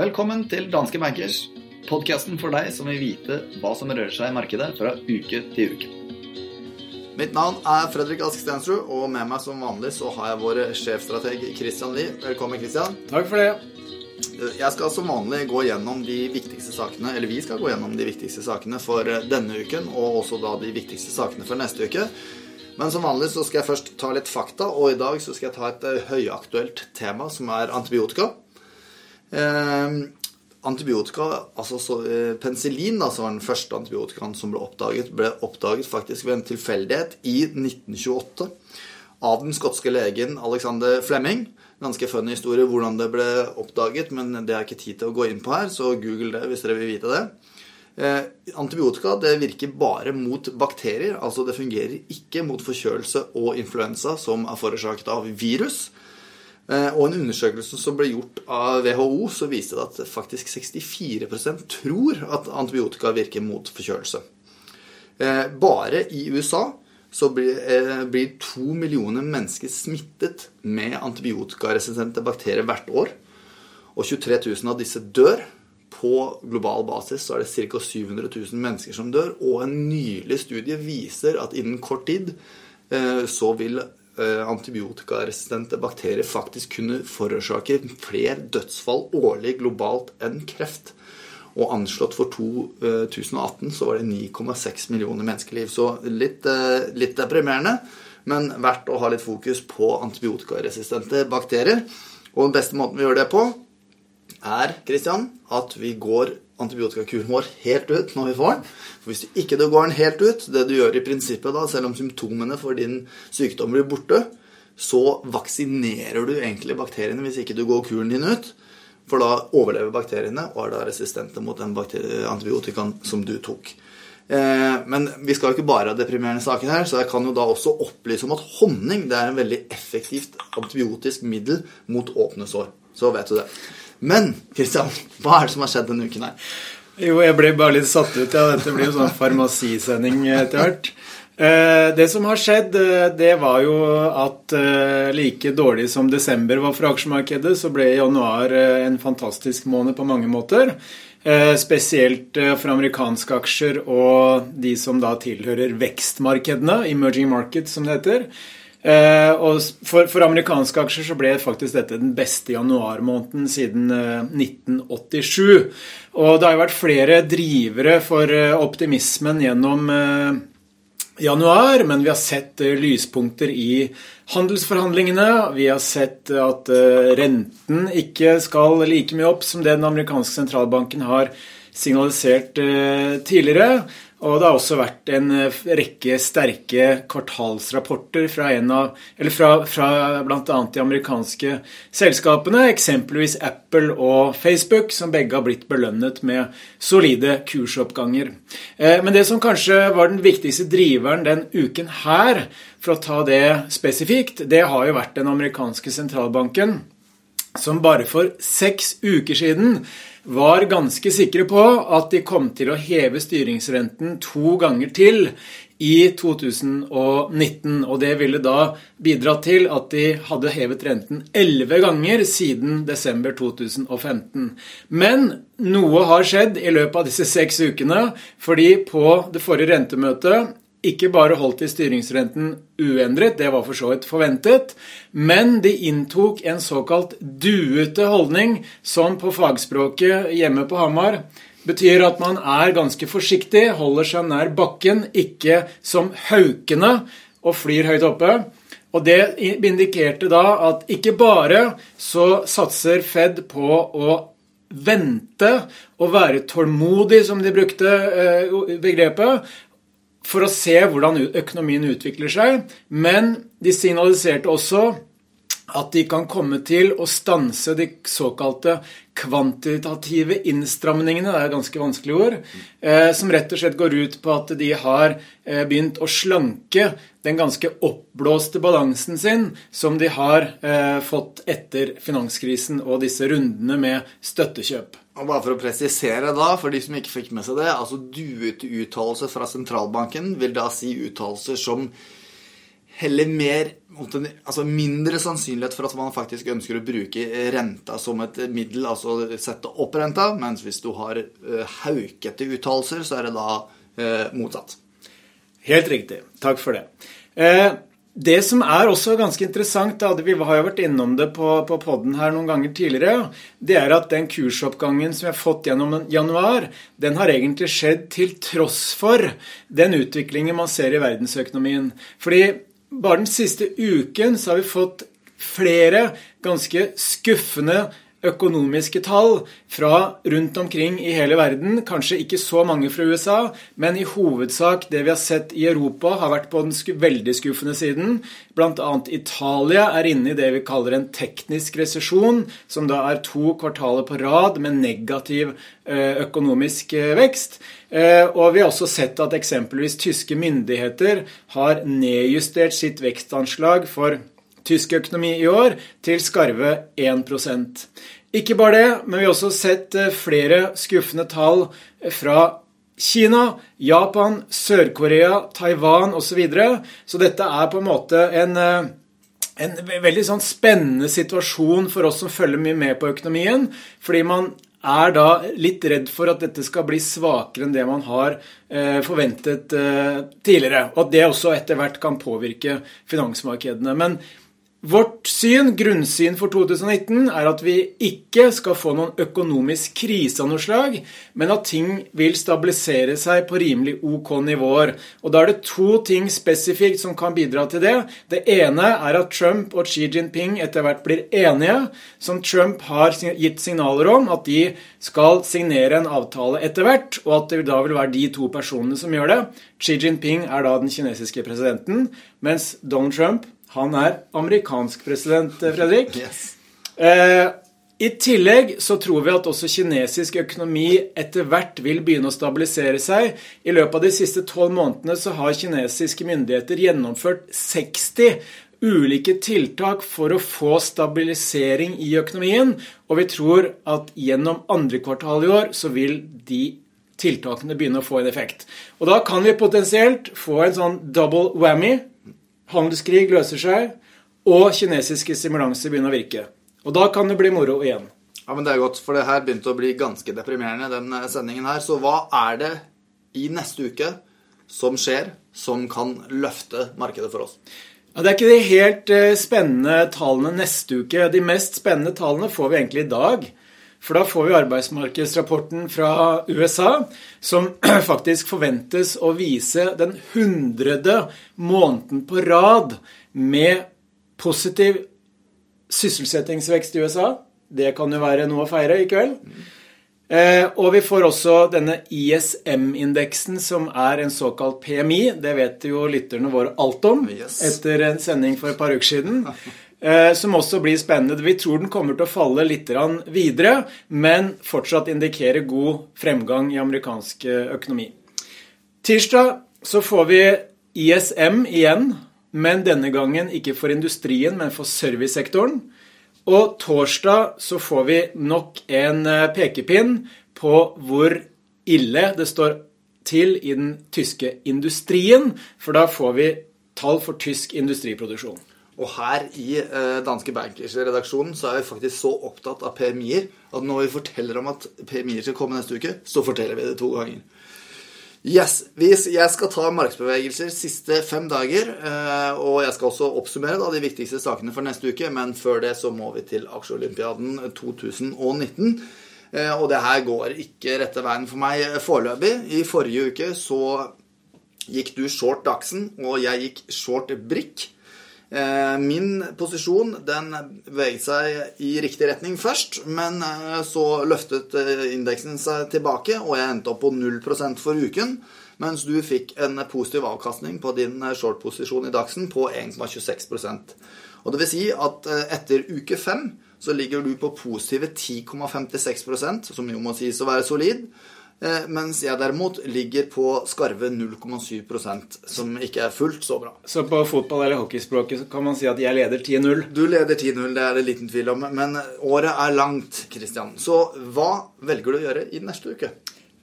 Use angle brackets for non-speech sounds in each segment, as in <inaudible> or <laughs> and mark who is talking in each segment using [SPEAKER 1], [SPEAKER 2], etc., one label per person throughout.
[SPEAKER 1] Velkommen til Danske Bankers, podkasten for deg som vil vite hva som rører seg i markedet fra uke til uke. Mitt navn er Fredrik Ask Stensrud, og med meg som vanlig så har jeg vår sjefstrateg Christian Lie. Velkommen, Christian.
[SPEAKER 2] Takk for det.
[SPEAKER 1] Jeg skal som vanlig gå gjennom de viktigste sakene, eller vi skal gå gjennom de viktigste sakene for denne uken, og også da de viktigste sakene for neste uke. Men som vanlig så skal jeg først ta litt fakta, og i dag så skal jeg ta et eh, høyaktuelt tema, som er antibiotika. Eh, antibiotika, altså så, eh, Penicillin, da, som var den første antibiotikaen som ble oppdaget, ble oppdaget faktisk ved en tilfeldighet i 1928 av den skotske legen Alexander Flemming. Ganske funny historie hvordan det ble oppdaget, men det er ikke tid til å gå inn på her, så google det hvis dere vil vite det. Eh, antibiotika det virker bare mot bakterier, altså det fungerer ikke mot forkjølelse og influensa som er forårsaket av virus. Eh, og en undersøkelse som ble gjort av WHO, så viste det at faktisk 64% tror at antibiotika virker mot forkjølelse. Eh, bare i USA så blir, eh, blir to millioner mennesker smittet med antibiotikaresistente bakterier hvert år. Og 23 000 av disse dør. På global basis så er det ca. 700 000 mennesker som dør. Og en nylig studie viser at innen kort tid eh, så vil eh, antibiotikaresistente bakterier faktisk kunne forårsake flere dødsfall årlig globalt enn kreft. Og anslått for 2018 så var det 9,6 millioner menneskeliv. Så litt, eh, litt deprimerende, men verdt å ha litt fokus på antibiotikaresistente bakterier. Og den beste måten vi gjør det på, er Christian, at vi går antibiotikakuren vår helt ut når vi får den. For hvis du ikke går den helt ut, det du gjør i prinsippet da, selv om symptomene for din sykdom blir borte, så vaksinerer du egentlig bakteriene hvis ikke du går kuren din ut. For da overlever bakteriene og er da resistente mot den antibiotikaen som du tok. Eh, men vi skal jo ikke bare ha deprimerende saker her, så jeg kan jo da også opplyse om at honning det er en veldig effektivt antibiotisk middel mot åpne sår. Så vet du det. Men Kristian, hva er det som har skjedd denne uken her?
[SPEAKER 2] Jo, jeg ble bare litt satt ut. Ja, dette blir jo sånn farmasisending etter hvert. Eh, det som har skjedd, eh, det var jo at eh, like dårlig som desember var for aksjemarkedet, så ble januar en fantastisk måned på mange måter. Spesielt for amerikanske aksjer og de som da tilhører vekstmarkedene, emerging markets som det heter. Og for, for amerikanske aksjer så ble faktisk dette den beste januarmåneden siden 1987. Og det har jo vært flere drivere for optimismen gjennom januar, men vi har sett eh, lyspunkter i handelsforhandlingene. Vi har sett at eh, renten ikke skal like mye opp som det den amerikanske sentralbanken har signalisert eh, tidligere. Og det har også vært en eh, rekke sterke kvartalsrapporter fra, en av, fra, fra bl.a. de amerikanske selskapene, eksempelvis Apple og Facebook, som begge har blitt belønnet med solide kursoppganger. Eh, men det som kanskje var den viktigste driveren den uken her, for å ta det spesifikt, det har jo vært den amerikanske sentralbanken, som bare for seks uker siden var ganske sikre på at de kom til å heve styringsrenten to ganger til i 2019. Og det ville da bidra til at de hadde hevet renten elleve ganger siden desember 2015. Men noe har skjedd i løpet av disse seks ukene, fordi på det forrige rentemøtet ikke bare holdt de styringsrenten uendret, det var for så vidt forventet, men de inntok en såkalt duete holdning, som på fagspråket hjemme på Hamar betyr at man er ganske forsiktig, holder seg nær bakken, ikke som haukene og flyr høyt oppe. Og det indikerte da at ikke bare så satser Fed på å vente og være tålmodig, som de brukte eh, begrepet, for å se hvordan økonomien utvikler seg. Men de signaliserte også at de kan komme til å stanse de såkalte kvantitative innstramningene, det er et ganske vanskelig ord, eh, som rett og slett går ut på at de har eh, begynt å slanke den ganske oppblåste balansen sin som de har eh, fått etter finanskrisen og disse rundene med støttekjøp.
[SPEAKER 1] Og bare for å presisere da, for de som ikke fikk med seg det, altså duete uttalelser fra sentralbanken vil da si uttalelser som heller mer Altså mindre sannsynlighet for at man faktisk ønsker å bruke renta som et middel, altså sette opp renta, mens hvis du har uh, haukete uttalelser, så er det da uh, motsatt.
[SPEAKER 2] Helt riktig. Takk for det. Uh, det som er også ganske interessant, da, vi har jo vært innom det på, på poden her noen ganger tidligere, det er at den kursoppgangen som vi har fått gjennom januar, den har egentlig skjedd til tross for den utviklingen man ser i verdensøkonomien. Fordi bare den siste uken så har vi fått flere ganske skuffende økonomiske tall fra rundt omkring i hele verden. Kanskje ikke så mange fra USA, men i hovedsak det vi har sett i Europa, har vært på den veldig skuffende siden. Bl.a. Italia er inne i det vi kaller en teknisk resesjon, som da er to kvartaler på rad med negativ eh, økonomisk eh, vekst. Eh, og vi har også sett at eksempelvis tyske myndigheter har nedjustert sitt vekstanslag for tysk økonomi i år til skarve 1% Ikke bare det, men vi har også sett eh, flere skuffende tall fra Kina, Japan, Sør-Korea, Taiwan osv. Så, videre. så dette er på en måte en, eh, en veldig sånn spennende situasjon for oss som følger mye med på økonomien. Fordi man er da litt redd for at dette skal bli svakere enn det man har eh, forventet tidligere. Og at det også etter hvert kan påvirke finansmarkedene. Men Vårt syn, grunnsyn for 2019, er at vi ikke skal få noen økonomisk krise av noe slag, men at ting vil stabilisere seg på rimelig ok nivåer. Og Da er det to ting spesifikt som kan bidra til det. Det ene er at Trump og Xi Jinping etter hvert blir enige, som Trump har gitt signaler om at de skal signere en avtale etter hvert, og at det da vil være de to personene som gjør det. Xi Jinping er da den kinesiske presidenten, mens Donald Trump han er amerikansk president, Fredrik. Yes. Eh, I tillegg så tror vi at også kinesisk økonomi etter hvert vil begynne å stabilisere seg. I løpet av de siste tolv månedene så har kinesiske myndigheter gjennomført 60 ulike tiltak for å få stabilisering i økonomien. Og vi tror at gjennom andre kvartal i år så vil de tiltakene begynne å få en effekt. Og da kan vi potensielt få en sånn double whammy handelskrig løser seg, og kinesiske stimulanser begynner å virke. Og da kan det bli moro igjen.
[SPEAKER 1] Ja, men Det er godt, for det her begynte å bli ganske deprimerende, den eh, sendingen her. Så hva er det i neste uke som skjer, som kan løfte markedet for oss?
[SPEAKER 2] Ja, Det er ikke de helt eh, spennende tallene neste uke. De mest spennende tallene får vi egentlig i dag. For da får vi arbeidsmarkedsrapporten fra USA, som <clears throat> faktisk forventes å vise den hundrede måneden på rad med positiv sysselsettingsvekst i USA. Det kan jo være noe å feire i kveld. Eh, og vi får også denne ISM-indeksen, som er en såkalt PMI. Det vet jo lytterne våre alt om yes. etter en sending for et par uker siden. <laughs> Eh, som også blir spennende. Vi tror den kommer til å falle litt videre, men fortsatt indikerer god fremgang i amerikansk eh, økonomi. Tirsdag så får vi ISM igjen, men denne gangen ikke for industrien, men for servicesektoren. Og torsdag så får vi nok en eh, pekepinn på hvor ille det står til i den tyske industrien, for da får vi tall for tysk industriproduksjon.
[SPEAKER 1] Og her i eh, Danske Bankers-redaksjonen så er vi faktisk så opptatt av PMI-er at når vi forteller om at PMI-er skal komme neste uke, så forteller vi det to ganger. Yes, Jeg skal ta markedsbevegelser siste fem dager. Eh, og jeg skal også oppsummere da, de viktigste sakene for neste uke. Men før det så må vi til Aksjeolympiaden 2019. Eh, og det her går ikke rette veien for meg foreløpig. I forrige uke så gikk du short Dagsen, og jeg gikk short Brikk. Eh, min posisjon den beveget seg i riktig retning først, men eh, så løftet eh, indeksen seg tilbake, og jeg endte opp på 0% for uken. mens du fikk en positiv avkastning på din short-posisjon i Dagsen på 1,26% Og det vil si at etter uke fem så ligger du på positive 10,56% som jo må sies å være solid. Eh, mens jeg derimot ligger på skarve 0,7% som ikke er fullt så bra.
[SPEAKER 2] Så på fotball- eller hockeyspråket kan man si at jeg leder 10-0?
[SPEAKER 1] Du leder 10-0, det er det liten tvil om. Men året er langt, Christian. Så hva velger du å gjøre i neste uke?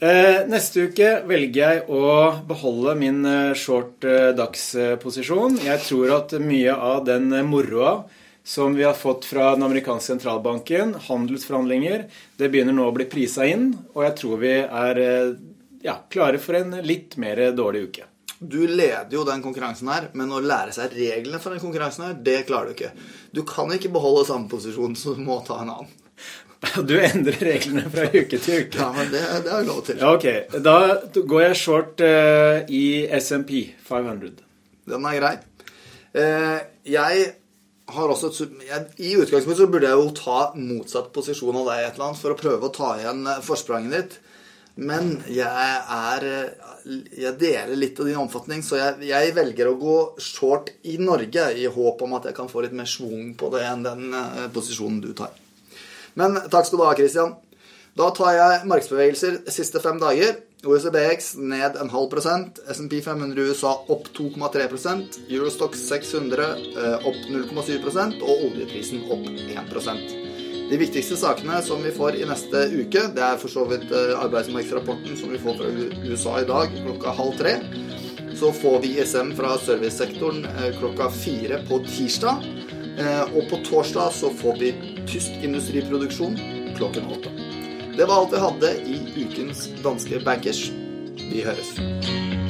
[SPEAKER 2] Eh, neste uke velger jeg å beholde min eh, short eh, dagsposisjon. Jeg tror at mye av den moroa som vi har fått fra den amerikanske sentralbanken, handelsforhandlinger, det begynner nå å bli prisa inn, og jeg tror vi er eh, ja, klare for en litt mer dårlig uke.
[SPEAKER 1] Du leder jo den konkurransen her, men å lære seg reglene for den konkurransen her, det klarer du ikke. Du kan ikke beholde samme posisjon, så du må ta en annen. <laughs>
[SPEAKER 2] Du endrer reglene fra uke til uke.
[SPEAKER 1] Ja, men det, det er lov til.
[SPEAKER 2] Ja, ok. Da går jeg short uh, i SMP 500.
[SPEAKER 1] Den er grei. Uh, jeg har også jeg, I utgangspunktet så burde jeg jo ta motsatt posisjon av deg et eller annet for å prøve å ta igjen eh, forspranget ditt. Men jeg er Jeg deler litt av din omfatning, så jeg, jeg, velger å gå short i Norge i håp om at jeg kan få litt mer schwung på det enn den uh, posisjonen du tar. Men takk skal du ha, Christian. Da tar jeg markedsbevegelser siste fem dager. OECBX ned en halv prosent. SMP 500 USA opp 2,3% Eurostox 600 eh, opp 0,7% og oljeprisen opp 1% De viktigste sakene som vi får i neste uke, det er for så vidt eh, arbeidsmarkedsrapporten som vi får fra USA i dag klokka halv tre. Så får vi ISM fra servicesektoren eh, klokka fire på tirsdag. Og på torsdag så får vi tysk industriproduksjon klokken åtte. Det var alt vi hadde i ukens danske bankers. Vi høres.